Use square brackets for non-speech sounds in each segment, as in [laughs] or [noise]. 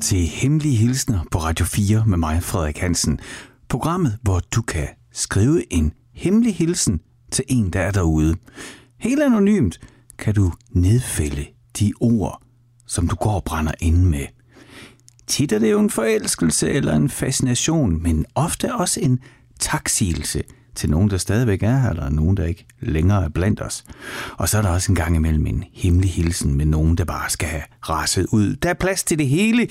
til Hemmelige Hilsner på Radio 4 med mig, Frederik Hansen. Programmet, hvor du kan skrive en hemmelig hilsen til en, der er derude. Helt anonymt kan du nedfælde de ord, som du går og brænder inde med. Tit er det jo en forelskelse eller en fascination, men ofte også en taksigelse – til nogen, der stadigvæk er her, eller nogen, der ikke længere er blandt os. Og så er der også en gang imellem en hemmelig hilsen med nogen, der bare skal have raset ud. Der er plads til det hele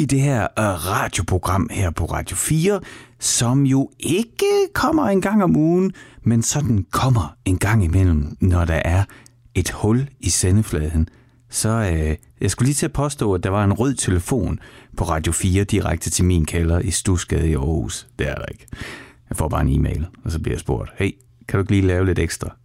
i det her øh, radioprogram her på Radio 4, som jo ikke kommer en gang om ugen, men sådan kommer en gang imellem, når der er et hul i sendefladen. Så øh, jeg skulle lige til at påstå, at der var en rød telefon på Radio 4 direkte til min kælder i Stusgade i Aarhus. Det er der ikke. Jeg får bare en e-mail, og så bliver jeg spurgt, hey, kan du ikke lige lave lidt ekstra?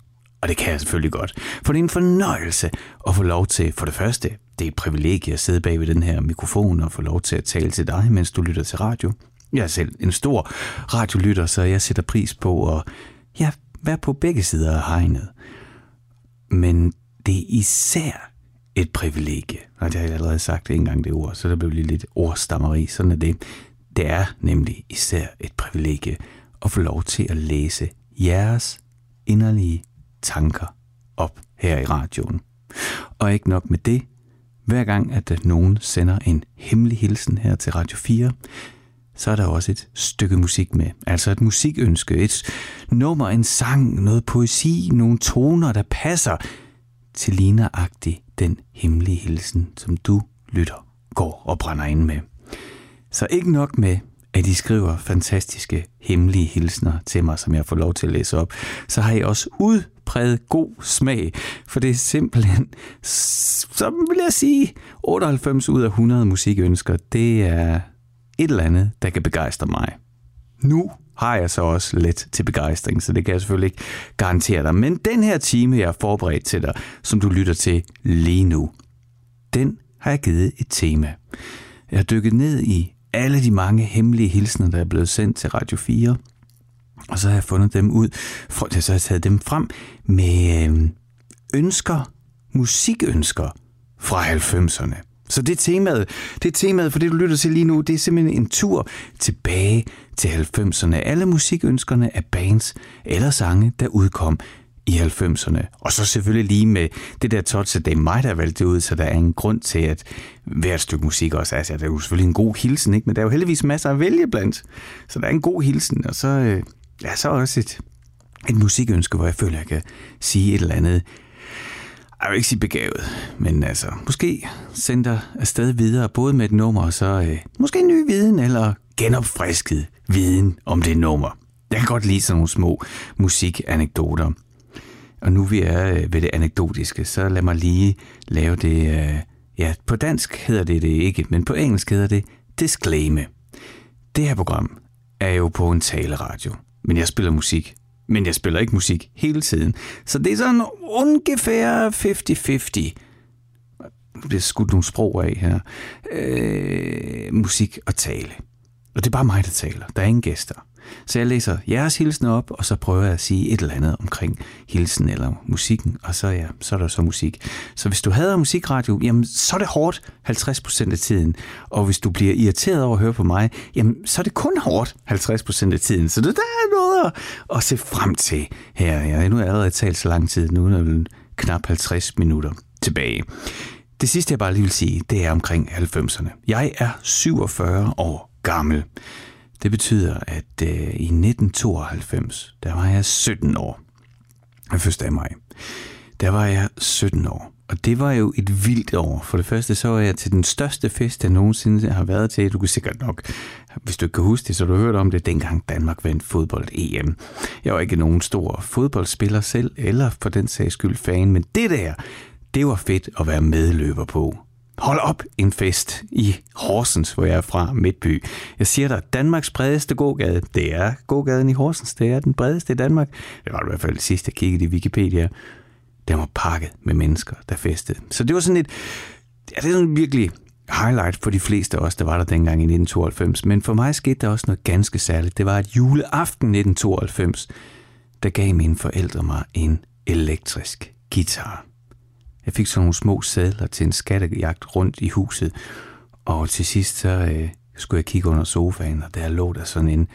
Og det kan jeg selvfølgelig godt. For det er en fornøjelse at få lov til, for det første, det er et privilegie at sidde bag ved den her mikrofon og få lov til at tale til dig, mens du lytter til radio. Jeg er selv en stor radiolytter, så jeg sætter pris på at ja, være på begge sider af hegnet. Men det er især et privilegie. Og det har jeg allerede sagt en gang det ord, så der blev lige lidt ordstammeri. Sådan er det. Det er nemlig især et privilegie at få lov til at læse jeres inderlige tanker op her i radioen. Og ikke nok med det, hver gang at nogen sender en hemmelig hilsen her til Radio 4, så er der også et stykke musik med. Altså et musikønske, et nummer, en sang, noget poesi, nogle toner, der passer til ligneragtigt den hemmelige hilsen, som du lytter, går og brænder ind med. Så ikke nok med, at I skriver fantastiske hemmelige hilsner til mig, som jeg får lov til at læse op, så har I også udpræget god smag, for det er simpelthen, så vil jeg sige, 98 ud af 100 musikønsker, det er et eller andet, der kan begejstre mig. Nu har jeg så også let til begejstring, så det kan jeg selvfølgelig ikke garantere dig. Men den her time, jeg har forberedt til dig, som du lytter til lige nu, den har jeg givet et tema. Jeg har dykket ned i alle de mange hemmelige hilsner, der er blevet sendt til Radio 4. Og så har jeg fundet dem ud, for, så har jeg taget dem frem med øhm, ønsker, musikønsker fra 90'erne. Så det er temaet, det er temaet for det, du lytter til lige nu, det er simpelthen en tur tilbage til 90'erne. Alle musikønskerne af bands eller sange, der udkom i 90'erne. Og så selvfølgelig lige med det der touch, at det er mig, der har valgt det ud, så der er en grund til, at hvert stykke musik også er, altså, det er jo selvfølgelig en god hilsen, ikke? men der er jo heldigvis masser at vælge blandt. Så der er en god hilsen, og så, øh, ja, så også et, et musikønske, hvor jeg føler, at jeg kan sige et eller andet, jeg vil ikke sige begavet, men altså, måske sende dig afsted videre, både med et nummer, og så øh, måske en ny viden, eller genopfrisket viden om det nummer. Jeg kan godt lide sådan nogle små musikanekdoter. Og nu vi er øh, ved det anekdotiske, så lad mig lige lave det, øh, ja, på dansk hedder det det ikke, men på engelsk hedder det disclaimer. Det her program er jo på en taleradio, men jeg spiller musik. Men jeg spiller ikke musik hele tiden. Så det er sådan ungefær 50-50. Det er skudt nogle sprog af her. Øh, musik og tale. Og det er bare mig, der taler. Der er ingen gæster. Så jeg læser jeres hilsen op, og så prøver jeg at sige et eller andet omkring hilsen eller musikken, og så, ja, så er der så musik. Så hvis du hader musikradio, jamen, så er det hårdt 50% af tiden. Og hvis du bliver irriteret over at høre på mig, jamen, så er det kun hårdt 50% af tiden. Så det der er noget at, at se frem til her. Ja, nu har jeg allerede talt så lang tid, nu er der knap 50 minutter tilbage. Det sidste, jeg bare lige vil sige, det er omkring 90'erne. Jeg er 47 år gammel. Det betyder, at øh, i 1992, der var jeg 17 år. Den 1. maj. Der var jeg 17 år. Og det var jo et vildt år. For det første så var jeg til den største fest, jeg nogensinde har været til. Du kan sikkert nok, hvis du ikke kan huske det, så du hørt om det, dengang Danmark vandt fodbold-EM. Jeg var ikke nogen stor fodboldspiller selv, eller for den sags skyld fan, men det der, det var fedt at være medløber på. Hold op en fest i Horsens, hvor jeg er fra Midtby. Jeg siger dig, Danmarks bredeste gågade, det er gågaden i Horsens. Det er den bredeste i Danmark. Det var i hvert fald sidst, jeg kiggede i Wikipedia. Den var pakket med mennesker, der festede. Så det var sådan et, ja, det er sådan virkelig highlight for de fleste af os, der var der dengang i 1992. Men for mig skete der også noget ganske særligt. Det var at juleaften 1992, der gav mine forældre mig en elektrisk guitar. Jeg fik sådan nogle små sædler til en skattejagt rundt i huset, Og til sidst så øh, skulle jeg kigge under sofaen, og der lå der sådan en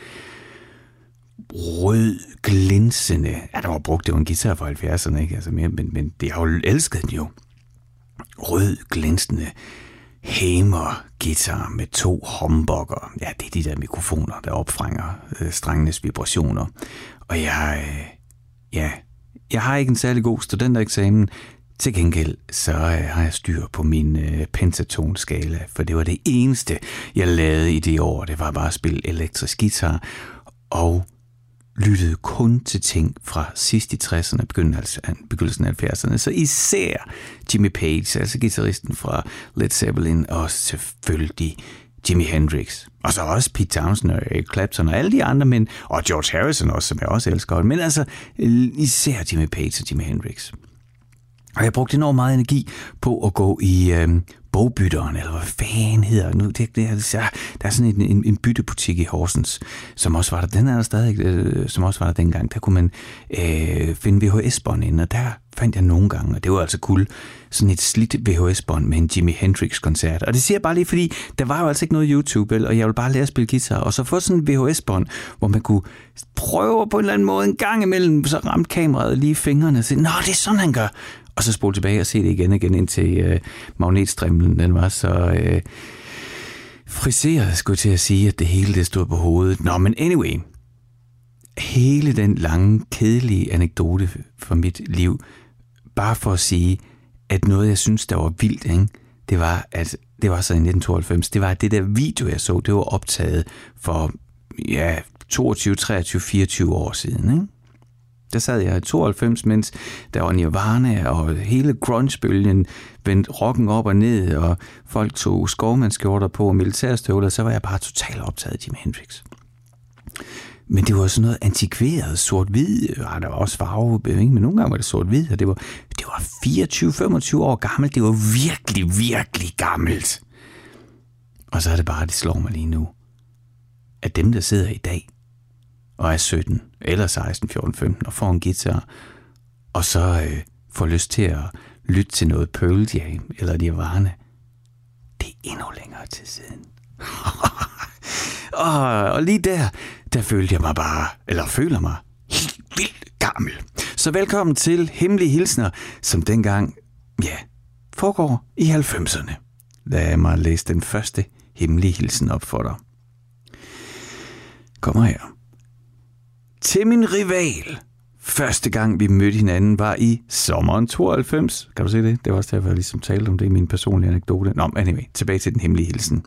rød, glinsende... Ja, der var brugt, det var en guitar fra 70'erne, ikke? Altså mere, men, men det har jo elsket den jo. Rød, glinsende Hamer guitar med to humbucker. Ja, det er de der mikrofoner, der opfrænger øh, strengenes vibrationer. Og jeg, øh, ja, jeg har ikke en særlig god studentereksamen. Til gengæld så øh, har jeg styr på min øh, pentatonskala, for det var det eneste, jeg lavede i det år. Det var bare at spille elektrisk guitar og lyttede kun til ting fra sidst i 60'erne, begyndelsen af 70'erne. Så især Jimmy Page, altså guitaristen fra Led Zeppelin, og selvfølgelig Jimi Hendrix. Og så også Pete Townsend og Eric Clapton og alle de andre, mænd, og George Harrison også, som jeg også elsker. Men altså især Jimmy Page og Jimi Hendrix. Og jeg brugte enormt meget energi på at gå i øh, bogbytteren, eller hvad fanden hedder nu. Det, det, det, altså, der er sådan en, en, en byttebutik i Horsens, som også var der, den er der stadig, øh, som også var der dengang. Der kunne man øh, finde VHS-bånd ind, og der fandt jeg nogle gange, og det var altså cool, sådan et slidt VHS-bånd med en Jimi Hendrix-koncert. Og det siger jeg bare lige, fordi der var jo altså ikke noget YouTube, og jeg ville bare lære at spille guitar, og så få sådan en VHS-bånd, hvor man kunne prøve på en eller anden måde en gang imellem, så ramte kameraet lige fingrene og sige, nå, det er sådan, han gør og så spole tilbage og se det igen og igen, indtil øh, magnetstrimlen den var så øh, friseret, skulle jeg til at sige, at det hele det stod på hovedet. Nå, men anyway, hele den lange, kedelige anekdote fra mit liv, bare for at sige, at noget, jeg synes, der var vildt, ikke? det var, at det var så i 1992, det var, at det der video, jeg så, det var optaget for, ja, 22, 23, 24 år siden, ikke? Der sad jeg i 92, mens der var Nirvana og hele grungebølgen vendte rocken op og ned, og folk tog skovmandskjorter på og militærstøvler, så var jeg bare totalt optaget af Jimi Hendrix. Men det var sådan noget antikveret, sort-hvid, og der var også farve, ikke? men nogle gange var det sort-hvid, og det var, det var 24-25 år gammelt. Det var virkelig, virkelig gammelt. Og så er det bare, det slår mig lige nu, at dem, der sidder i dag, og er 17 eller 16, 14, 15 og får en guitar, og så øh, får lyst til at lytte til noget Pearl Jam eller Nirvana, det er endnu længere til siden. [laughs] og, og lige der, der følte jeg mig bare, eller føler mig helt vildt gammel. Så velkommen til Hemmelige Hilsner, som dengang, ja, foregår i 90'erne. Lad mig læse den første hemmelige hilsen op for dig. Kommer her. Til min rival. Første gang vi mødte hinanden var i sommeren 92. Kan du se det? Det var også derfor, jeg ligesom talte om det i min personlige anekdote. Nå, anyway, tilbage til den hemmelige hilsen.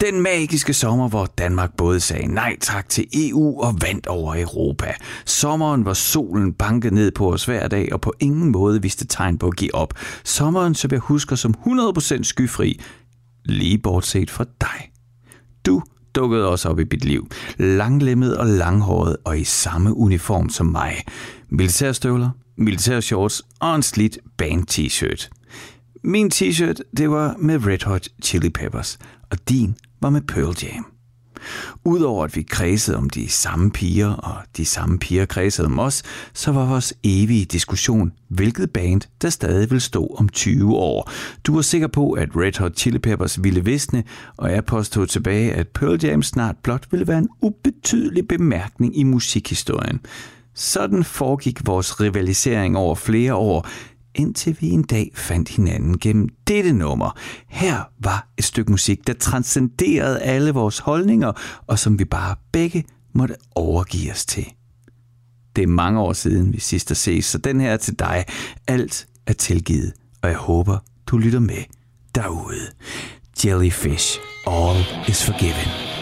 Den magiske sommer, hvor Danmark både sagde nej tak til EU og vandt over Europa. Sommeren, hvor solen bankede ned på os hver dag og på ingen måde viste tegn på at give op. Sommeren, som jeg husker som 100% skyfri. Lige bortset fra dig. Du dukkede også op i mit liv. Langlemmet og langhåret og i samme uniform som mig. Militærstøvler, militærshorts og en slidt band t-shirt. Min t-shirt, det var med Red Hot Chili Peppers, og din var med Pearl Jam. Udover at vi kredsede om de samme piger, og de samme piger kredsede om os, så var vores evige diskussion, hvilket band, der stadig vil stå om 20 år. Du var sikker på, at Red Hot Chili Peppers ville visne, og jeg påstod tilbage, at Pearl Jam snart blot ville være en ubetydelig bemærkning i musikhistorien. Sådan foregik vores rivalisering over flere år, indtil vi en dag fandt hinanden gennem dette nummer. Her var et stykke musik, der transcenderede alle vores holdninger, og som vi bare begge måtte overgive os til. Det er mange år siden, vi sidst har ses, så den her er til dig. Alt er tilgivet, og jeg håber, du lytter med derude. Jellyfish, all is forgiven.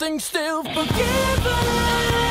Everything's still forgiven.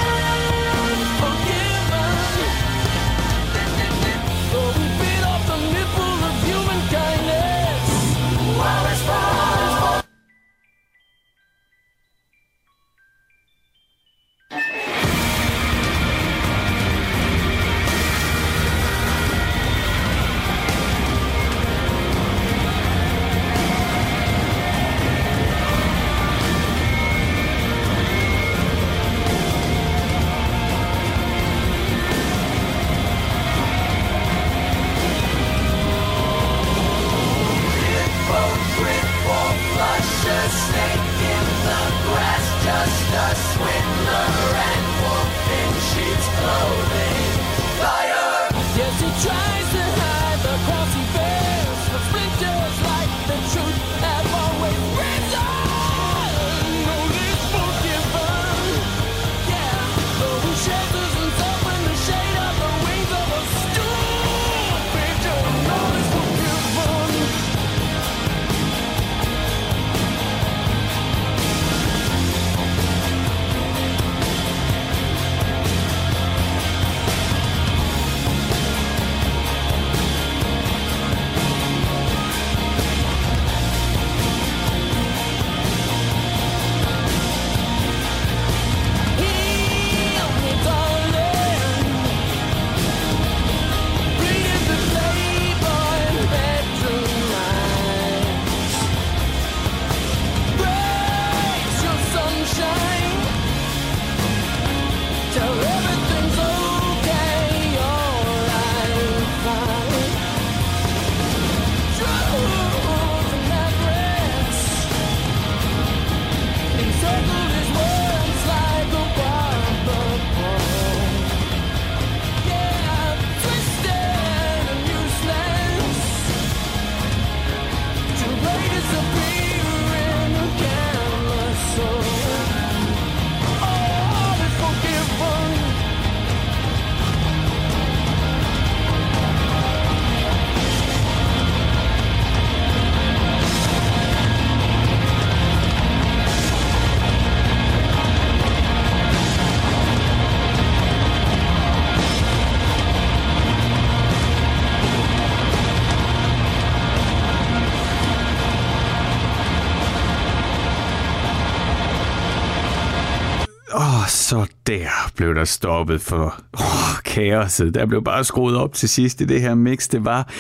Der stoppet for oh, kaoset. Der blev bare skruet op til sidst i det her mix. Det var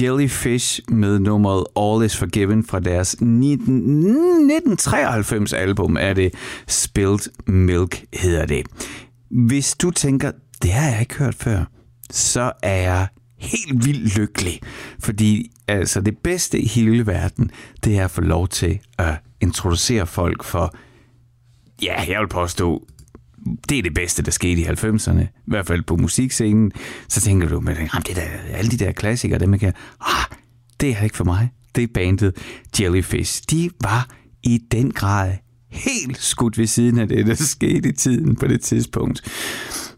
Jellyfish med nummeret All Is Forgiven fra deres 1993 album er det Spilled Milk hedder det. Hvis du tænker, det har jeg ikke hørt før, så er jeg helt vildt lykkelig. Fordi altså det bedste i hele verden, det er at få lov til at introducere folk for ja, jeg vil påstå, det er det bedste, der skete i 90'erne, i hvert fald på musikscenen, så tænker du, men det der, alle de der klassikere, dem kan, ah, det er ikke for mig. Det er bandet Jellyfish. De var i den grad helt skudt ved siden af det, der skete i tiden på det tidspunkt.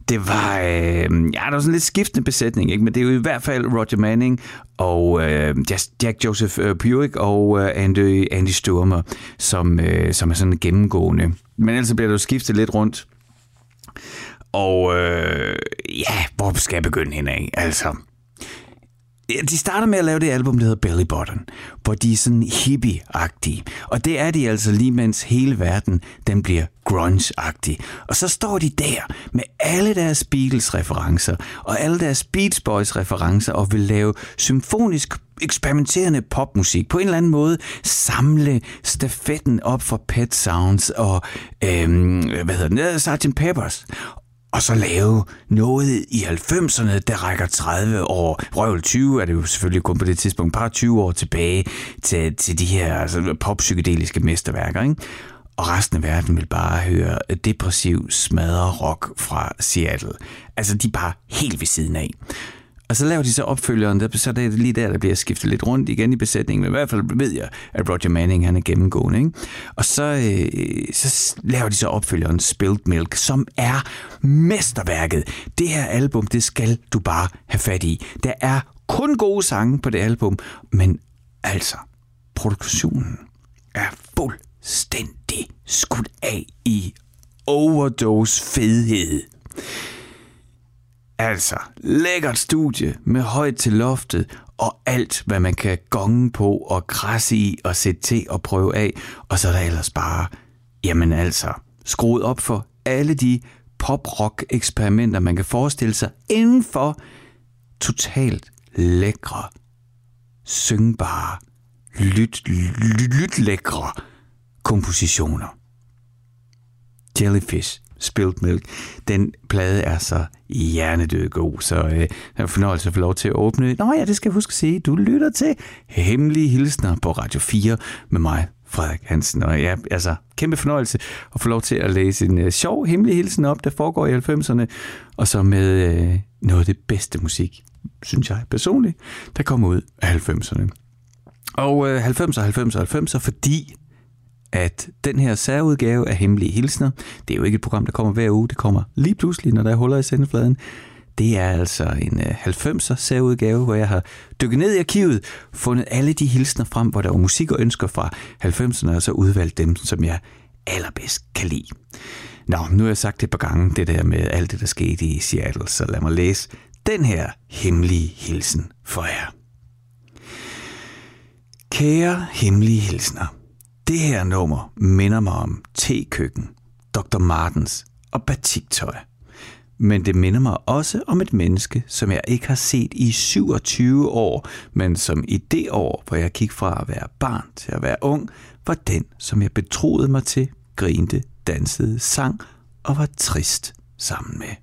Det var, øh, ja, der var sådan lidt skiftende besætning, ikke? men det er jo i hvert fald Roger Manning og øh, Jack Joseph øh, Buick og øh, Andy, Andy Sturmer, som, øh, som er sådan gennemgående. Men ellers bliver der jo skiftet lidt rundt. Og øh, ja, hvor skal jeg begynde hende af? Altså, de starter med at lave det album, der hedder Belly Button, hvor de er sådan hippie-agtige. Og det er de altså lige mens hele verden, den bliver grunge-agtig. Og så står de der med alle deres Beatles-referencer og alle deres Beach Boys-referencer og vil lave symfonisk eksperimenterende popmusik. På en eller anden måde samle stafetten op for Pet Sounds og øhm, hvad hedder det, Sgt. Peppers og så lave noget i 90'erne, der rækker 30 år. Røvel 20 er det jo selvfølgelig kun på det tidspunkt, par 20 år tilbage til, til de her altså, poppsykedeliske mesterværker. Ikke? Og resten af verden vil bare høre depressiv smadre rock fra Seattle. Altså, de er bare helt ved siden af. Og så laver de så opfølgeren, der, så er det lige der, der bliver skiftet lidt rundt igen i besætningen, men i hvert fald ved jeg, at Roger Manning han er gennemgående. Ikke? Og så, øh, så laver de så opfølgeren Spilled Milk, som er mesterværket. Det her album, det skal du bare have fat i. Der er kun gode sange på det album, men altså, produktionen er fuldstændig skudt af i overdose fedhed. Altså, lækkert studie med højt til loftet og alt, hvad man kan gonge på og krasse i og sætte til og prøve af. Og så er der ellers bare, jamen altså, skruet op for alle de pop-rock-eksperimenter, man kan forestille sig inden for totalt lækre, syngbare, lyt, lyt, lyt lækre kompositioner. Jellyfish, Spilled Milk. Den plade er så hjernedød god, så øh, jeg en fornøjelse at få lov til at åbne. Nå ja, det skal jeg huske at sige. Du lytter til Hemmelige Hilsner på Radio 4 med mig, Frederik Hansen. Og ja, altså, kæmpe fornøjelse at få lov til at læse en øh, sjov hemmelig hilsen op, der foregår i 90'erne, og så med øh, noget af det bedste musik, synes jeg personligt, der kommer ud af 90'erne. Og øh, 90'er, 90'er, 90'er, fordi at den her særudgave af Hemmelige Hilsner, det er jo ikke et program, der kommer hver uge, det kommer lige pludselig, når der er huller i sendefladen. Det er altså en øh, 90'er særudgave, hvor jeg har dykket ned i arkivet, fundet alle de hilsner frem, hvor der var musik og ønsker fra 90'erne, og så udvalgt dem, som jeg allerbedst kan lide. Nå, nu har jeg sagt det et par gange, det der med alt det, der skete i Seattle, så lad mig læse den her hemmelige hilsen for jer. Kære hemmelige hilsner, det her nummer minder mig om tekøkken, Dr. Martens og batiktøj. Men det minder mig også om et menneske, som jeg ikke har set i 27 år, men som i det år, hvor jeg gik fra at være barn til at være ung, var den, som jeg betroede mig til, grinte, dansede, sang og var trist sammen med.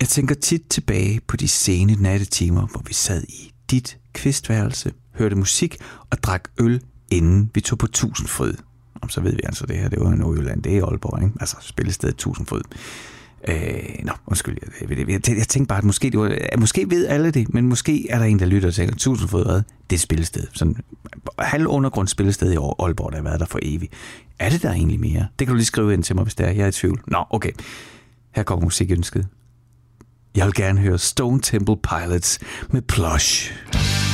Jeg tænker tit tilbage på de sene nattetimer, hvor vi sad i dit kvistværelse, hørte musik og drak øl inden vi tog på Tusindfryd. Om så ved vi altså det her, det var i Nordjylland, det er Aalborg, ikke? altså spillestedet Tusindfryd. Øh, nå, undskyld, jeg, jeg, jeg, jeg tænkte bare, at måske, det var, måske ved alle det, men måske er der en, der lytter og tænker, Tusindfryd, hvad? Det er et spillested. Sådan halv undergrundsspillested i Aalborg, der har været der for evigt. Er det der egentlig mere? Det kan du lige skrive ind til mig, hvis det er. Jeg er i tvivl. Nå, okay. Her kommer musikønsket. Jeg vil gerne høre Stone Temple Pilots med Plush. Plush.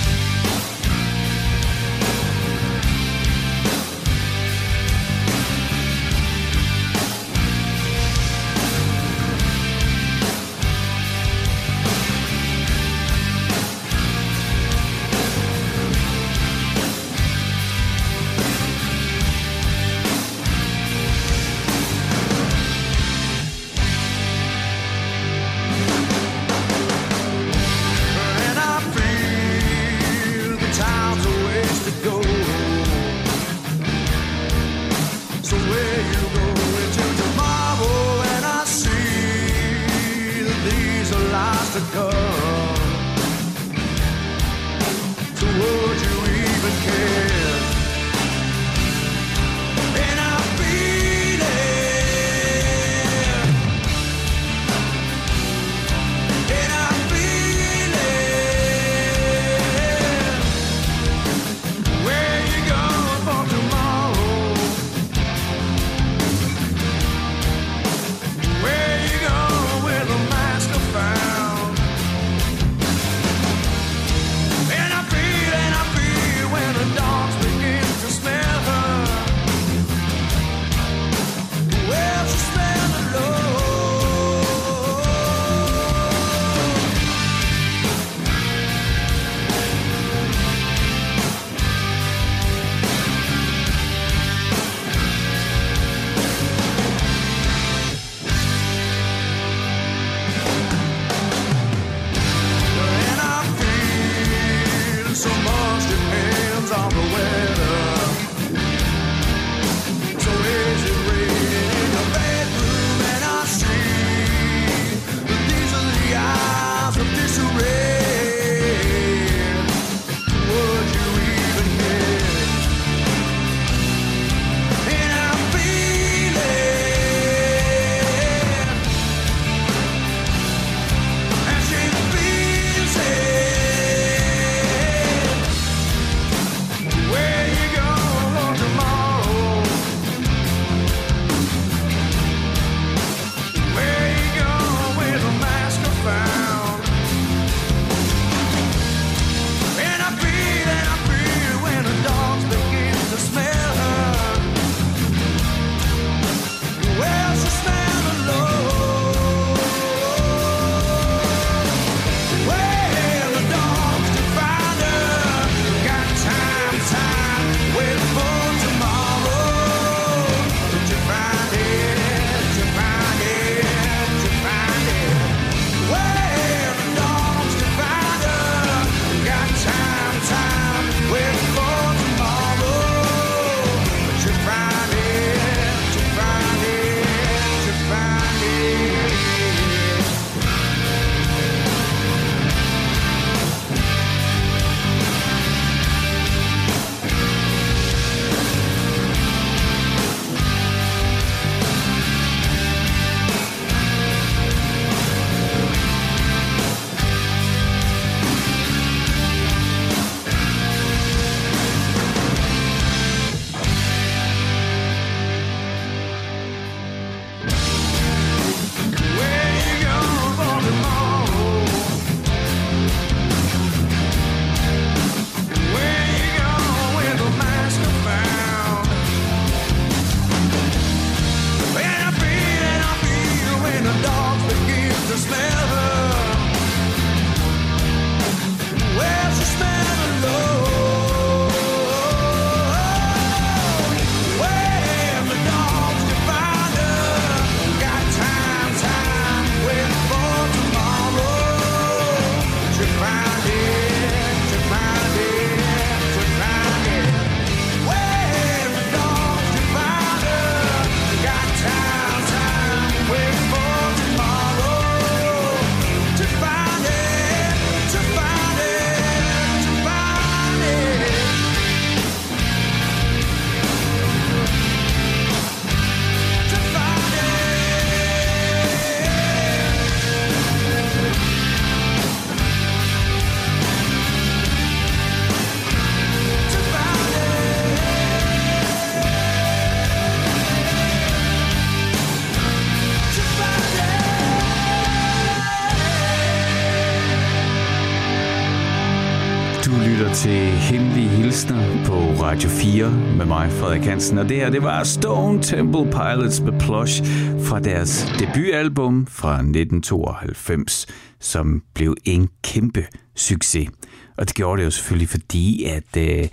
Mig, Frederik Hansen. Og det her, det var Stone Temple Pilots med Plush fra deres debutalbum fra 1992, som blev en kæmpe succes. Og det gjorde det jo selvfølgelig, fordi at øh,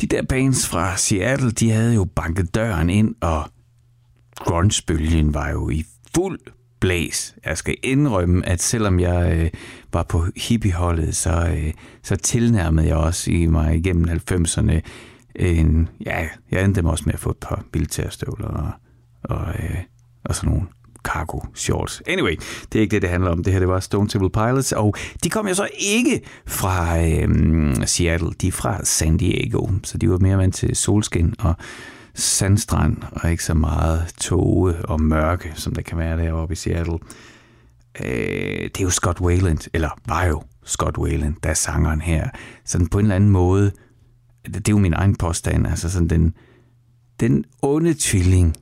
de der bands fra Seattle, de havde jo banket døren ind, og grungebølgen var jo i fuld blæs. Jeg skal indrømme, at selvom jeg øh, var på hippieholdet, så, øh, så tilnærmede jeg også i mig igennem 90'erne en, ja, jeg endte dem også med at få et par militærstøvler og, og, øh, og sådan nogle cargo shorts. Anyway, det er ikke det, det handler om. Det her, det var Stone Temple Pilots, og de kom jo så ikke fra øh, Seattle, de er fra San Diego, så de var mere vant til solskin og sandstrand, og ikke så meget tåge og mørke, som der kan være deroppe i Seattle. Øh, det er jo Scott Wayland, eller var jo Scott Wayland, der er sangeren her. Sådan på en eller anden måde, det er jo min egen påstand, altså sådan den, den onde tvilling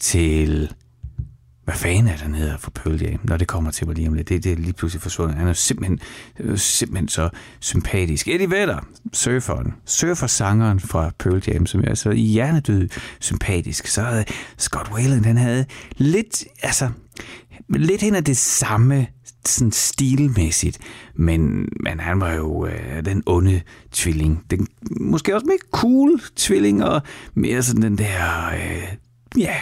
til hvad fanden er der nede for Pearl Jam, når det kommer til mig lige om lidt. Det, det er lige pludselig forsvundet. Han er simpelthen, øh, simpelthen så sympatisk. Eddie Vedder, surferen, surfer-sangeren fra Pearl Jam, som er så hjernedød sympatisk. Så havde Scott Whalen, han havde lidt, altså, lidt hen af det samme sådan stilmæssigt, men, men han var jo øh, den onde tvilling. Den, måske også mere cool tvilling, og mere sådan den der, øh, ja,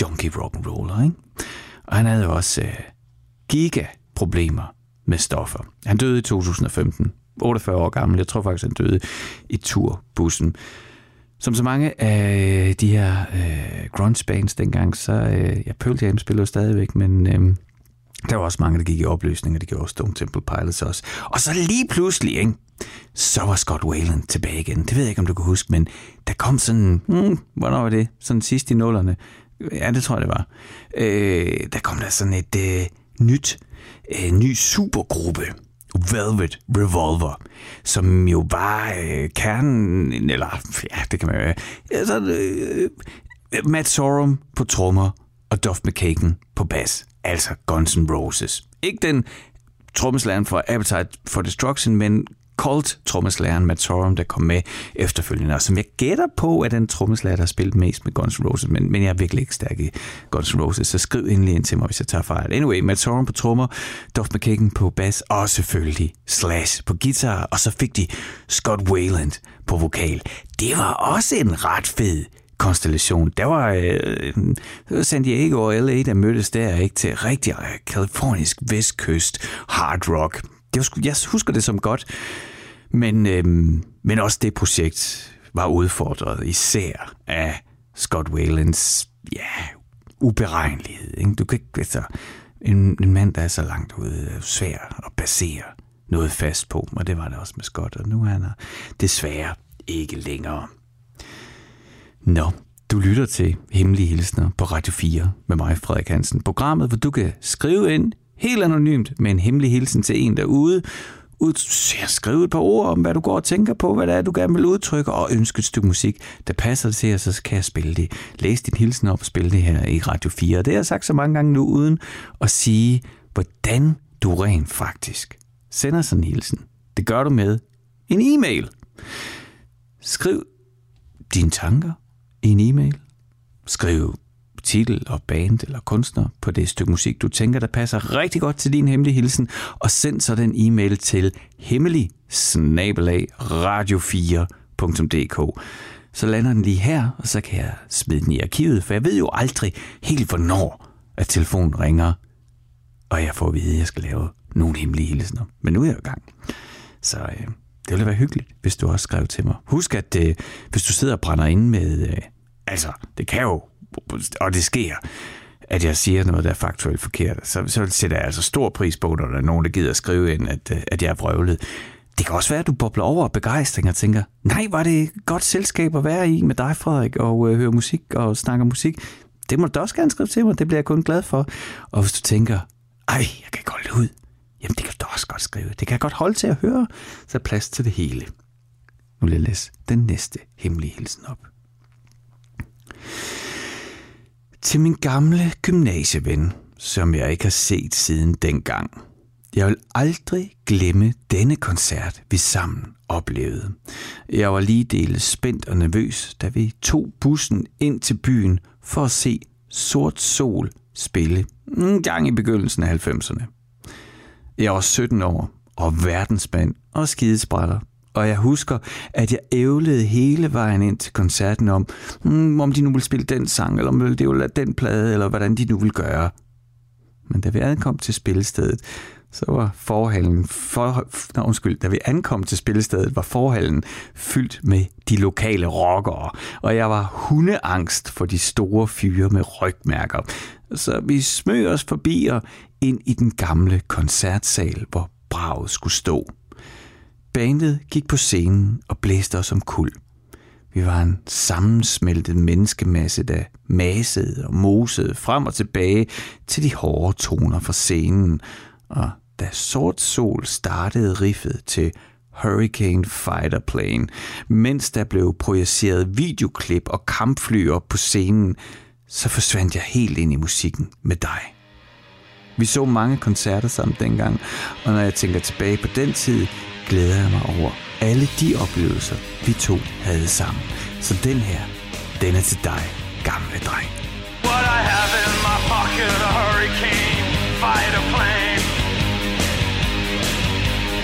junkie rock'n'roller, ikke? Og han havde jo også øh, giga-problemer med stoffer. Han døde i 2015, 48 år gammel. Jeg tror faktisk, han døde i turbussen. Som så mange af de her øh, grunge bands dengang, så øh, ja, Pearl Jam spiller jo stadigvæk, men øh, der var også mange, der gik i opløsning, og det gjorde Stone Temple Pilots også. Og så lige pludselig, ikke, så var Scott Wayland tilbage igen. Det ved jeg ikke, om du kan huske, men der kom sådan, hmm, hvornår var det? Sådan sidst i nullerne, ja, det tror jeg, det var, øh, der kom der sådan et øh, nyt, øh, ny supergruppe, Velvet Revolver, som jo var øh, kernen, eller ja, det kan man jo, altså, øh, Matt Sorum på trommer og Duff McKagan på bas, altså Guns N' Roses. Ikke den trommeslageren for Appetite for Destruction, men Colt trommeslæren Matt Sorum, der kom med efterfølgende, og som jeg gætter på, at den trommeslager, der har spillet mest med Guns N' Roses, men, men jeg er virkelig ikke stærk i Guns N' Roses, så skriv endelig ind til mig, hvis jeg tager fejl. Anyway, Matt Sorum på trommer, Duff McKagan på bas, og selvfølgelig Slash på guitar, og så fik de Scott Wayland på vokal. Det var også en ret fed konstellation. Der var øh, øh San Diego og LA, der mødtes der ikke til rigtig øh, kalifornisk vestkyst hard rock. Det var, jeg husker det som godt. Men, øh, men også det projekt var udfordret især af Scott Whalens ja, uberegnelighed. Ikke? Du kan ikke, altså, en, en mand, der er så langt ude, er svær at basere noget fast på, og det var det også med Scott, og nu er han desværre ikke længere. Nå, du lytter til Hemmelige Hilsner på Radio 4 med mig, Frederik Hansen. Programmet, hvor du kan skrive ind helt anonymt med en hemmelig hilsen til en derude, ud, skrive et par ord om, hvad du går og tænker på, hvad det er, du gerne vil udtrykke, og ønske et stykke musik, der passer til, og så kan jeg spille det. Læs din hilsen op og spille det her i Radio 4. Det har jeg sagt så mange gange nu, uden at sige, hvordan du rent faktisk sender sådan en hilsen. Det gør du med en e-mail. Skriv dine tanker i en e-mail. Skriv titel og band eller kunstner på det stykke musik, du tænker, der passer rigtig godt til din hemmelige hilsen, og send så den e-mail til hemmelig radio4.dk. Så lander den lige her, og så kan jeg smide den i arkivet, for jeg ved jo aldrig helt hvornår, at telefonen ringer, og jeg får at vide, at jeg skal lave nogle hemmelige hilsener. Men nu er jeg i gang. Så øh, det ville være hyggeligt, hvis du også skrev til mig. Husk, at øh, hvis du sidder og brænder ind med... Øh, altså, det kan jo og det sker, at jeg siger noget, der er faktuelt forkert, så, så sætter jeg altså stor pris på, når der er nogen, der gider skrive ind, at, øh, at jeg er vrøvlet. Det kan også være, at du bobler over af begejstring og tænker, nej, var det et godt selskab at være i med dig, Frederik, og øh, høre musik og snakke musik. Det må du også gerne skrive til mig, det bliver jeg kun glad for. Og hvis du tænker, ej, jeg kan godt det ud, jamen det kan du også godt skrive. Det kan jeg godt holde til at høre, så er plads til det hele. Nu vil jeg læse den næste hemmelige hilsen op. Til min gamle gymnasieven, som jeg ikke har set siden dengang. Jeg vil aldrig glemme denne koncert, vi sammen oplevede. Jeg var lige dele spændt og nervøs, da vi tog bussen ind til byen for at se Sort Sol spille en gang i begyndelsen af 90'erne. Jeg var 17 år og verdensmand og skidesprætter. Og jeg husker, at jeg ævlede hele vejen ind til koncerten om, hmm, om de nu ville spille den sang, eller om det ville den plade, eller hvordan de nu ville gøre. Men da vi ankom til spillestedet, så var forhallen, for, no, undskyld, da vi ankom til spillestedet, var forhallen fyldt med de lokale rockere, og jeg var hundeangst for de store fyre med rygmærker. Så vi smøg os forbi og ind i den gamle koncertsal, hvor braget skulle stå. Bandet gik på scenen og blæste os om kul. Vi var en sammensmeltet menneskemasse, der masede og mosede frem og tilbage til de hårde toner fra scenen, og da Sort Sol startede riffet til Hurricane Fighter Plane, mens der blev projiceret videoklip og kampfly op på scenen, så forsvandt jeg helt ind i musikken med dig. Vi så mange koncerter sammen dengang, og når jeg tænker tilbage på den tid, glæder jeg mig over alle de oplevelser, vi to havde sammen. Så den her, den er til dig, gamle dreng. What I have in my pocket, a hurricane fighter plane.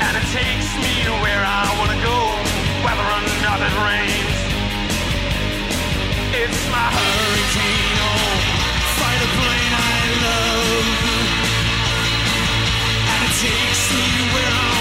And it takes me to where I want to go, whether or not it rains. It's my hurricane, oh, fighter plane I love. And it takes me where I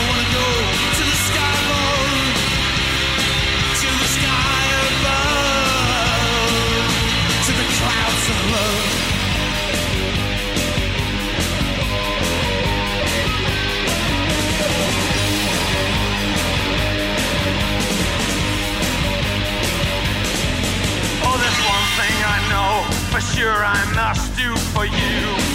sure I must do for you.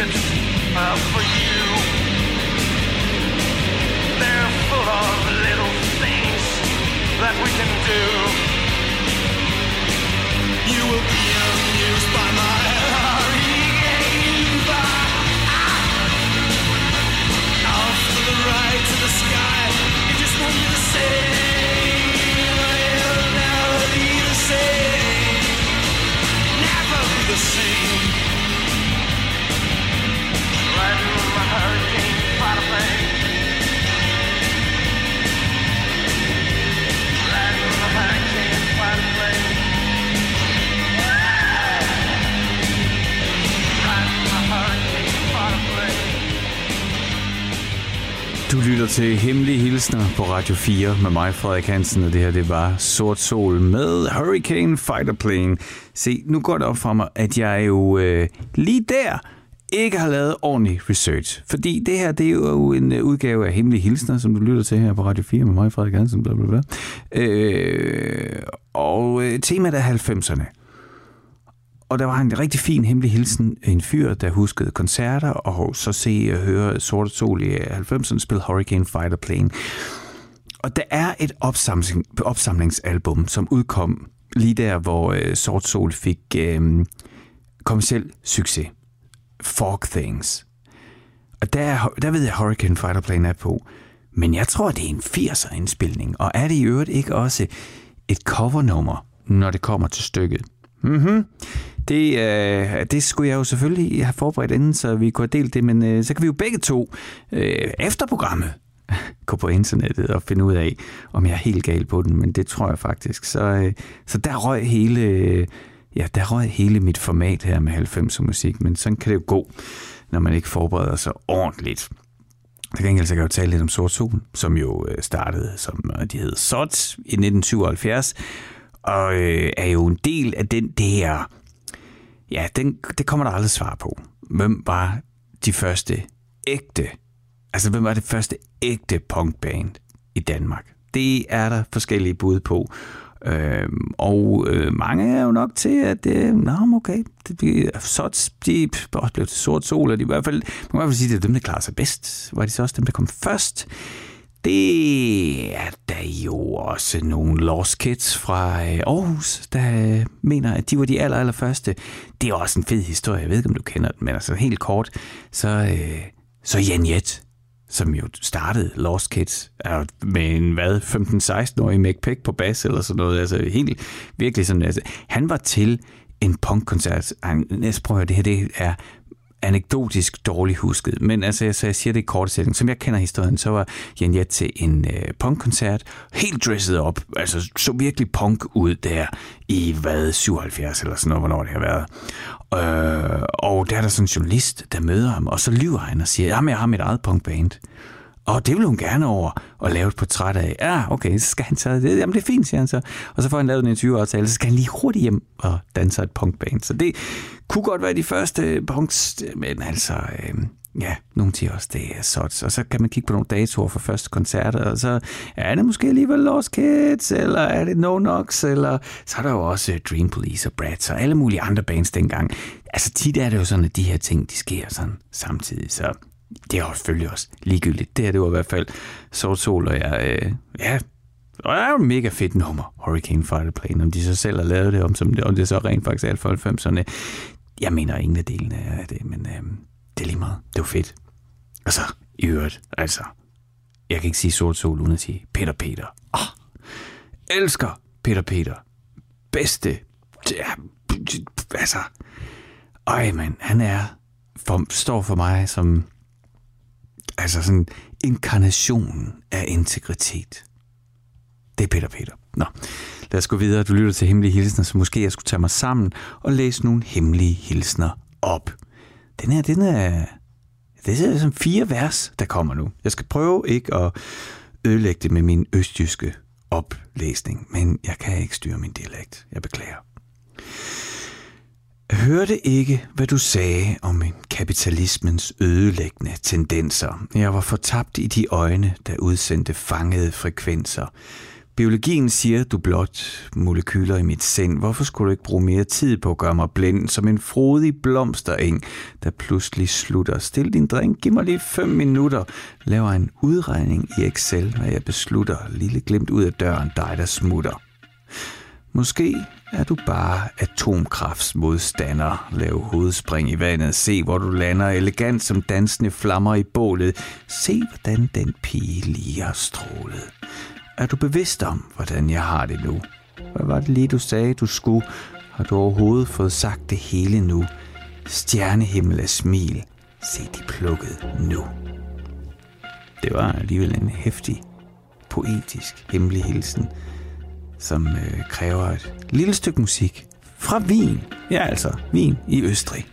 Buckets uh, for you. They're full of little things that we can do. You will be amused by my hurricane Off to the right, to the sky, it just won't be the same. Lytter til Hemmelige Hilsner på Radio 4 med mig, Frederik Hansen, og det her det var Sort Sol med Hurricane Fighter Plane. Se, nu går det op for mig, at jeg jo øh, lige der ikke har lavet ordentlig research. Fordi det her, det er jo en øh, udgave af Hemmelige Hilsner, som du lytter til her på Radio 4 med mig, Frederik Hansen, bla bla bla. Øh, og øh, temaet er 90'erne. Og der var en rigtig fin hemmelig hilsen. En fyr, der huskede koncerter, og så se og høre Sorte Sol i 90'erne spille Hurricane Fighter Plane. Og der er et opsamling, opsamlingsalbum, som udkom lige der, hvor øh, Sort Sol fik øh, kommersiel succes. Fog Things. Og der, der ved jeg, Hurricane Fighter Plane er på. Men jeg tror, det er en 80'er indspilning. Og er det i øvrigt ikke også et covernummer, når det kommer til stykket? Mhm. Det, øh, det skulle jeg jo selvfølgelig have forberedt inden, så vi kunne have delt det, men øh, så kan vi jo begge to øh, efter programmet [laughs] gå på internettet og finde ud af, om jeg er helt gal på den, men det tror jeg faktisk. Så, øh, så der røg hele, øh, ja, der røg hele mit format her med 90'er musik, men sådan kan det jo gå, når man ikke forbereder sig ordentligt. Til gengæld så kan jeg jo tale lidt om Sort Sol, som jo øh, startede, som øh, de hed SOT i 1977, og øh, er jo en del af den der, ja, den, det kommer der aldrig svar på. Hvem var de første ægte, altså hvem var det første ægte punkband i Danmark? Det er der forskellige bud på. Øhm, og øh, mange er jo nok til, at øh, nå, okay, det, de, så de også blev til sort sol, og de i hvert fald, man kan i hvert fald sige, at det er dem, der klarer sig bedst. Var de så også dem, der kom først? Det er der jo også nogle Lost Kids fra øh, Aarhus, der øh, mener, at de var de aller, aller første. Det er også en fed historie, jeg ved ikke, om du kender den, men altså helt kort, så, øh, så Jan Jet, som jo startede Lost Kids, er med en, hvad, 15-16-årig McPeck på bas eller sådan noget, altså helt virkelig sådan, altså, han var til en punkkoncert, han, næste prøver det her, det er anekdotisk dårligt husket, men altså, jeg, så jeg siger det i kort sætning. Som jeg kender historien, så var Jan Jet til en øh, punkkoncert, helt dresset op, altså så virkelig punk ud der i, hvad, 77 eller sådan noget, hvornår det har været. Øh, og der er der sådan en journalist, der møder ham, og så lyver han og siger, jamen jeg har mit eget punkband. Og det vil hun gerne over og lave et portræt af. Ja, okay, så skal han tage det. Jamen det er fint, siger han så. Og så får han lavet en interviewaftale, så skal han lige hurtigt hjem og danse et punkband. Så det kunne godt være de første punks, men altså, øh, ja, nogle siger også, det er sådan. Og så kan man kigge på nogle datoer for første koncerter, og så er det måske alligevel Lost Kids, eller er det No Nox, eller så er der jo også øh, Dream Police og Bratz og alle mulige andre bands dengang. Altså tit er det jo sådan, at de her ting, de sker sådan samtidig, så det er jo selvfølgelig også ligegyldigt. Det her, det var i hvert fald Sort Sol, og jeg, øh, ja, og det er jo et mega fedt nummer, Hurricane Fighter Plane. Om de så selv har lavet det, om, som det, om det så rent faktisk er for 90'erne. Jeg mener ingen af delene af det, men øh, det er lige meget. Det var fedt. Og så, i øvrigt, altså, jeg kan ikke sige Sort Sol uden at sige Peter Peter. Oh, elsker Peter Peter. Bedste. Ja, altså, øj, man, han er, for, står for mig som Altså sådan inkarnationen af integritet. Det er Peter Peter. Nå, lad os gå videre. Du lytter til Hemmelige Hilsner, så måske jeg skulle tage mig sammen og læse nogle hemmelige hilsner op. Den her, den er... Det er sådan fire vers, der kommer nu. Jeg skal prøve ikke at ødelægge det med min østjyske oplæsning, men jeg kan ikke styre min dialekt. Jeg beklager. Hørte ikke, hvad du sagde om kapitalismens ødelæggende tendenser. Jeg var fortabt i de øjne, der udsendte fangede frekvenser. Biologien siger, du blot molekyler i mit sind. Hvorfor skulle du ikke bruge mere tid på at gøre mig blind som en frodig blomstereng, der pludselig slutter? Stil din drink, giv mig lige fem minutter. Laver en udregning i Excel, når jeg beslutter. Lille glimt ud af døren, dig der smutter. Måske er du bare atomkraftsmodstander. Lav hovedspring i vandet. Se, hvor du lander elegant som dansende flammer i bålet. Se, hvordan den pige lige har strålet. Er du bevidst om, hvordan jeg har det nu? Hvad var det lige, du sagde, du skulle? Har du overhovedet fået sagt det hele nu? Stjernehimmel af smil. Se, de plukket nu. Det var alligevel en hæftig, poetisk hemmelig hilsen, som øh, kræver et lille stykke musik fra Wien. Ja, altså Wien i Østrig.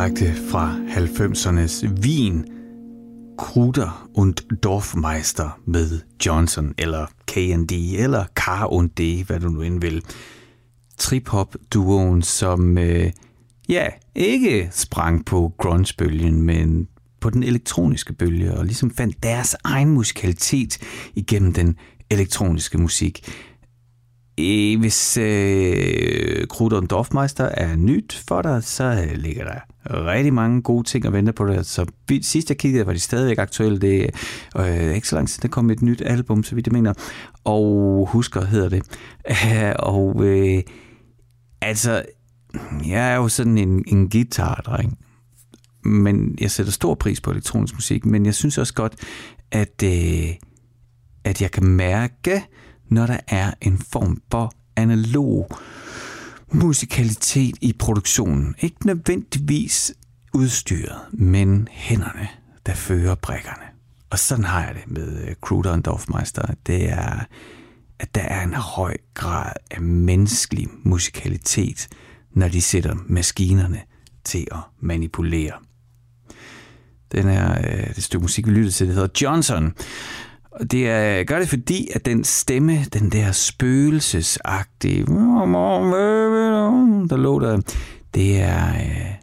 Direkte fra 90'ernes Wien. Kruder und Dorfmeister med Johnson, eller K&D, eller Car und D, hvad du nu end vil. Trip-hop-duoen, som øh, ja, ikke sprang på grunge-bølgen, men på den elektroniske bølge, og ligesom fandt deres egen musikalitet igennem den elektroniske musik. Hvis øh, og Dorfmeister er nyt for dig, så øh, ligger der rigtig mange gode ting og venter på dig. Så sidst jeg kiggede, var de stadigvæk aktuelle. Det øh, er øh, ikke så lang tid, der kom et nyt album, så vidt jeg mener. Og Husker hedder det. [laughs] og øh, altså, jeg er jo sådan en, en guitardreng men jeg sætter stor pris på elektronisk musik, men jeg synes også godt, at, øh, at jeg kan mærke, når der er en form for analog musikalitet i produktionen. Ikke nødvendigvis udstyret, men hænderne, der fører brækkerne. Og sådan har jeg det med øh, Kruder og Dorfmeister. Det er, at der er en høj grad af menneskelig musikalitet, når de sætter maskinerne til at manipulere. Den er øh, det stykke musik, vi lyttede til, det hedder Johnson. Og det er, gør det fordi, at den stemme, den der spøgelsesagtige, der lå der, det er øh,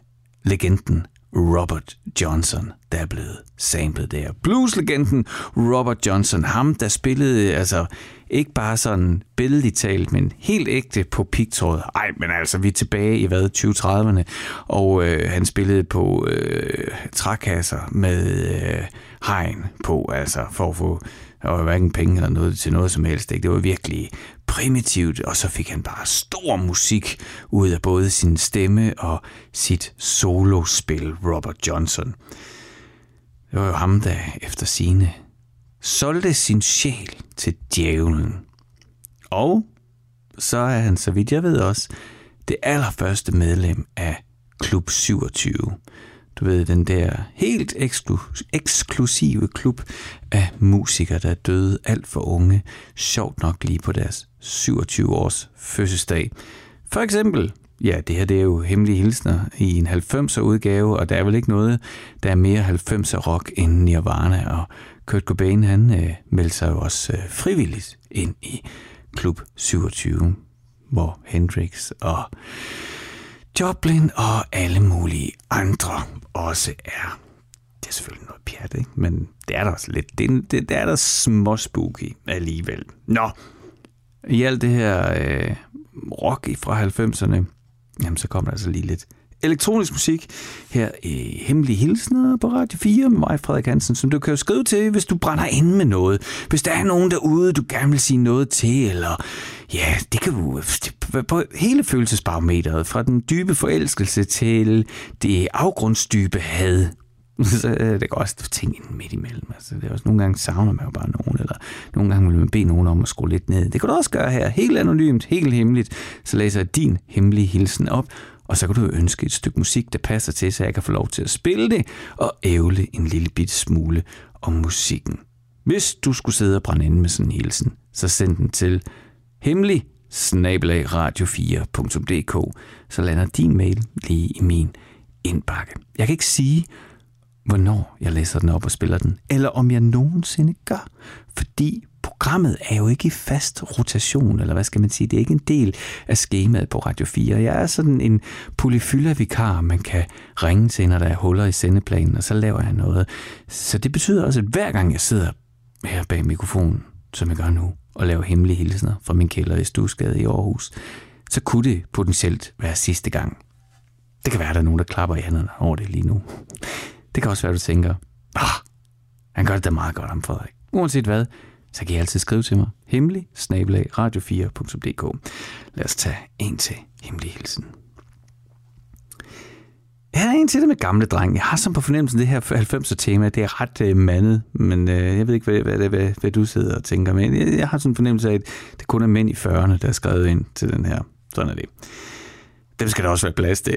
legenden. Robert Johnson, der er blevet samlet der. Blueslegenden Robert Johnson, ham der spillede altså ikke bare sådan billedligt talt, men helt ægte på pigtråd. Ej, men altså, vi er tilbage i hvad, 2030'erne, og øh, han spillede på øh, trækasser med øh, hegn på, altså for at få der var hverken penge eller noget til noget som helst. Ikke? Det var virkelig primitivt, og så fik han bare stor musik ud af både sin stemme og sit solospil, Robert Johnson. Det var jo ham, der efter sine solgte sin sjæl til djævlen. Og så er han, så vidt jeg ved også, det allerførste medlem af Klub 27. Du ved, den der helt eksklu- eksklusive klub af musikere, der døde alt for unge, sjovt nok lige på deres 27 års fødselsdag. For eksempel, ja, det her det er jo hemmelige hilsner i en 90'er udgave, og der er vel ikke noget, der er mere 90'er rock end Nirvana, og Kurt Cobain, han øh, meldte sig jo også øh, frivilligt ind i Klub 27, hvor Hendrix og Joplin og alle mulige andre også er. Det er selvfølgelig noget pjat, ikke? men det er der også lidt. Det, det, det er der små spooky alligevel. Nå, i alt det her øh, rock fra 90'erne, jamen så kommer der altså lige lidt elektronisk musik her i Hemmelige Hilsner på Radio 4 med mig, Frederik Hansen, som du kan jo skrive til, hvis du brænder ind med noget. Hvis der er nogen derude, du gerne vil sige noget til, eller ja, det kan du på hele følelsesbarometeret, fra den dybe forelskelse til det afgrundsdybe had. [laughs] Så øh, det kan også ting ind midt imellem. Altså, det er også nogle gange savner man jo bare nogen, eller nogle gange vil man bede nogen om at skrue lidt ned. Det kan du også gøre her, helt anonymt, helt hemmeligt. Så læser jeg din hemmelige hilsen op, og så kan du ønske et stykke musik, der passer til, så jeg kan få lov til at spille det, og ævle en lille bit smule om musikken. Hvis du skulle sidde og brænde ind med sådan en hilsen, så send den til hemmelig radio4.dk, så lander din mail lige i min indbakke. Jeg kan ikke sige, hvornår jeg læser den op og spiller den, eller om jeg nogensinde gør, fordi programmet er jo ikke i fast rotation, eller hvad skal man sige, det er ikke en del af skemaet på Radio 4. Jeg er sådan en polyfyldervikar, man kan ringe til, når der er huller i sendeplanen, og så laver jeg noget. Så det betyder også, at hver gang jeg sidder her bag mikrofonen, som jeg gør nu, og laver hemmelige hilsner fra min kælder i Stusgade i Aarhus, så kunne det potentielt være sidste gang. Det kan være, at der er nogen, der klapper i hænderne over det lige nu. Det kan også være, at du tænker, ah, han gør det da meget godt om Frederik. Uanset hvad, så kan I altid skrive til mig. Hemmelig snabelag radio4.dk. Lad os tage en til hemmelig hilsen. Jeg er en til det med gamle dreng. Jeg har som på fornemmelsen, det her 90'er tema, det er ret øh, mandet, men øh, jeg ved ikke, hvad, hvad, hvad, hvad, hvad du sidder og tænker, men jeg, jeg har sådan en fornemmelse af, at det kun er mænd i 40'erne, der er skrevet ind til den her. Sådan er det. Dem skal der også være plads til.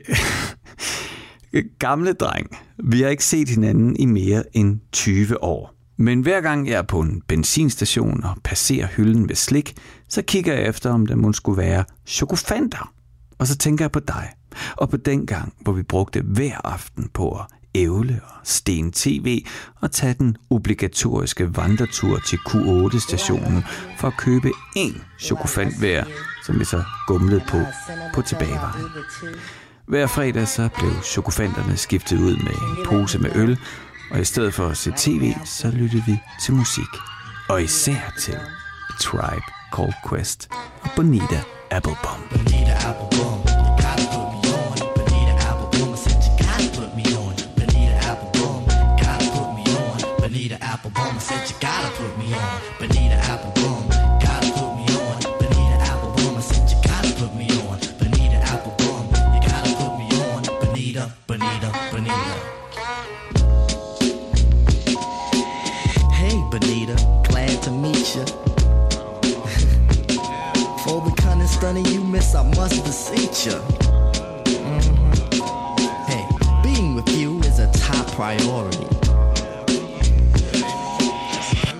[laughs] Gamle dreng, vi har ikke set hinanden i mere end 20 år. Men hver gang jeg er på en benzinstation og passerer hylden med slik, så kigger jeg efter, om der måske skulle være chokofanter. Og så tænker jeg på dig. Og på den gang, hvor vi brugte hver aften på at ævle og sten tv og tage den obligatoriske vandretur til Q8-stationen for at købe én chokofant hver, som vi så gumlede på på tilbagevejen. Hver fredag så blev chokofanterne skiftet ud med en pose med øl, og i stedet for at se tv, så lyttede vi til musik. Og især til Tribe Called Quest og Bonita Applebum. Bonita Applebum, you put me on. Bonita Applebum, said you gotta put me on. Must beseech you. Mhm. Hey, being with you is a top priority.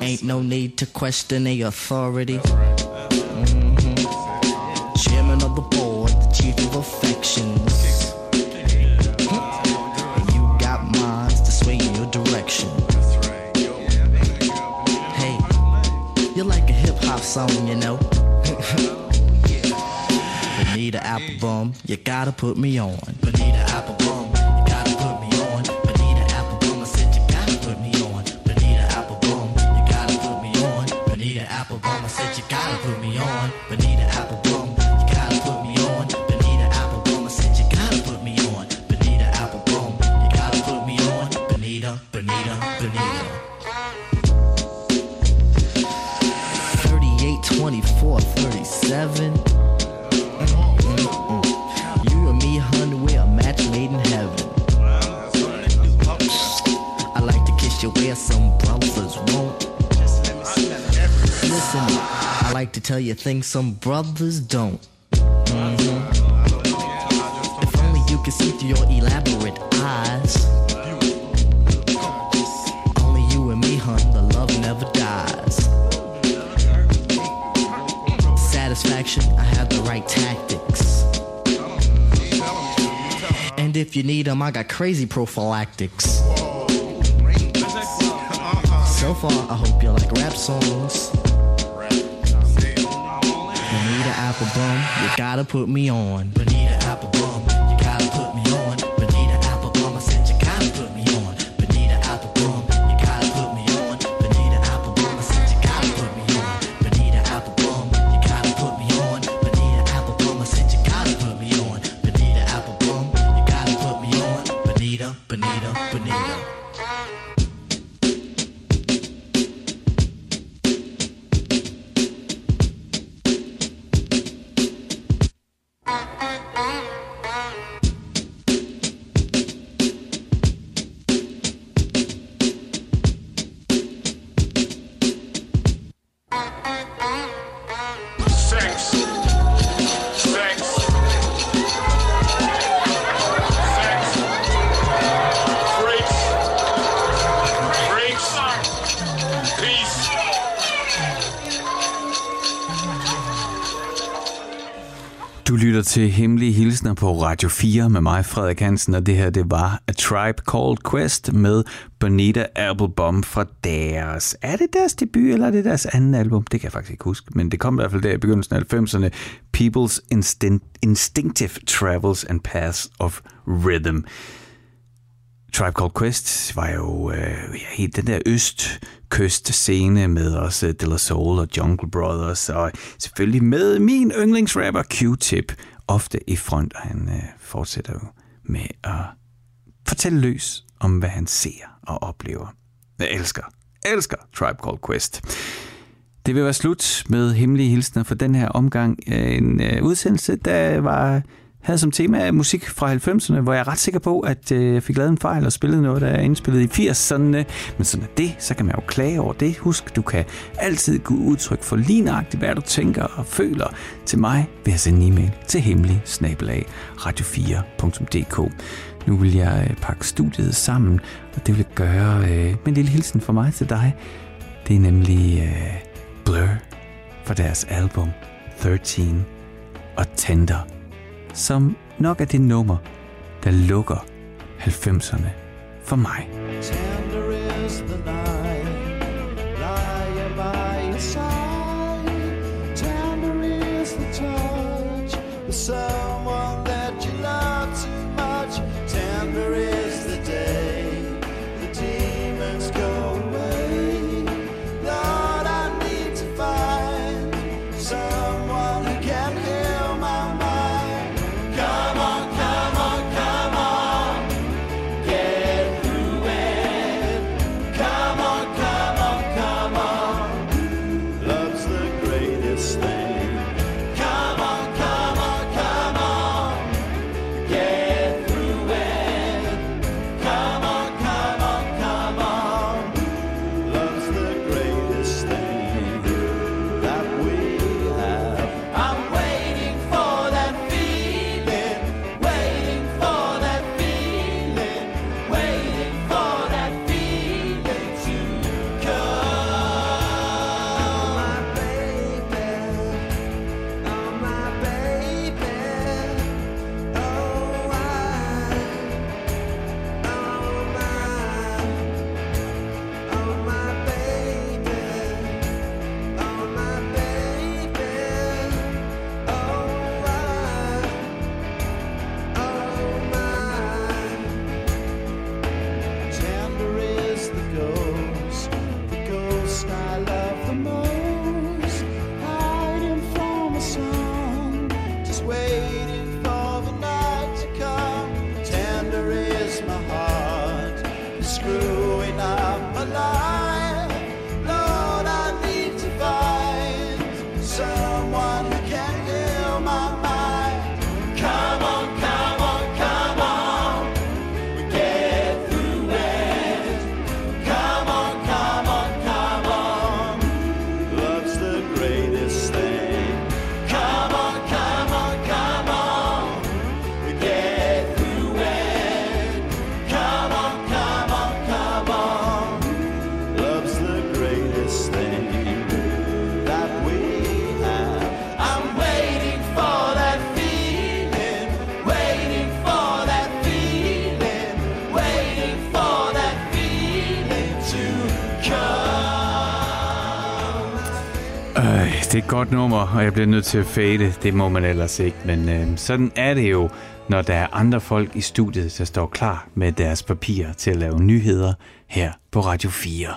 Ain't no need to question the authority. Mhm. Chairman of the board, the chief of affections. And you got minds to sway in your direction. Hey, you're like a hip hop song, you know. Bonita Applebum, you gotta put me on. Bonita tell you things some brothers don't. Mhm. If only you could see through your elaborate eyes. Only you and me, hun, the love never dies. Satisfaction, I have the right tactics. And if you need them, I got crazy prophylactics. So far, I hope you like rap songs. Bonita Applebum, you gotta put me on. Bonita Applebum, you Radio 4 med mig, Frederik Hansen, og det her, det var A Tribe Called Quest med Bonita Applebum fra deres... Er det deres debut, eller er det deres anden album? Det kan jeg faktisk ikke huske, men det kom i hvert fald der i begyndelsen af 90'erne. People's Instin- Instinctive Travels and Paths of Rhythm. Tribe Called Quest var jo øh, ja, helt den der østkyst-scene med også De La Soul og Jungle Brothers, og selvfølgelig med min yndlingsrapper Q-Tip, ofte i front, og han øh, fortsætter jo med at fortælle løs om, hvad han ser og oplever. Jeg elsker, elsker Tribe Called Quest. Det vil være slut med hemmelige hilsner for den her omgang. En øh, udsendelse, der var havde som tema musik fra 90'erne, hvor jeg er ret sikker på, at øh, jeg fik lavet en fejl og spillet noget, der er indspillet i 80'erne. Men sådan er det, så kan man jo klage over det. Husk, du kan altid gå udtryk for lige hvad du tænker og føler til mig ved at sende en e-mail til hemmelig radio4.dk. Nu vil jeg øh, pakke studiet sammen, og det vil jeg gøre øh, med en lille hilsen fra mig til dig. Det er nemlig øh, Blur fra deres album 13 og Tender som nok er det nummer, der lukker 90'erne for mig. Tender is the godt nummer, og jeg bliver nødt til at fade. Det må man ellers ikke, men øh, sådan er det jo, når der er andre folk i studiet, der står klar med deres papirer til at lave nyheder her på Radio 4.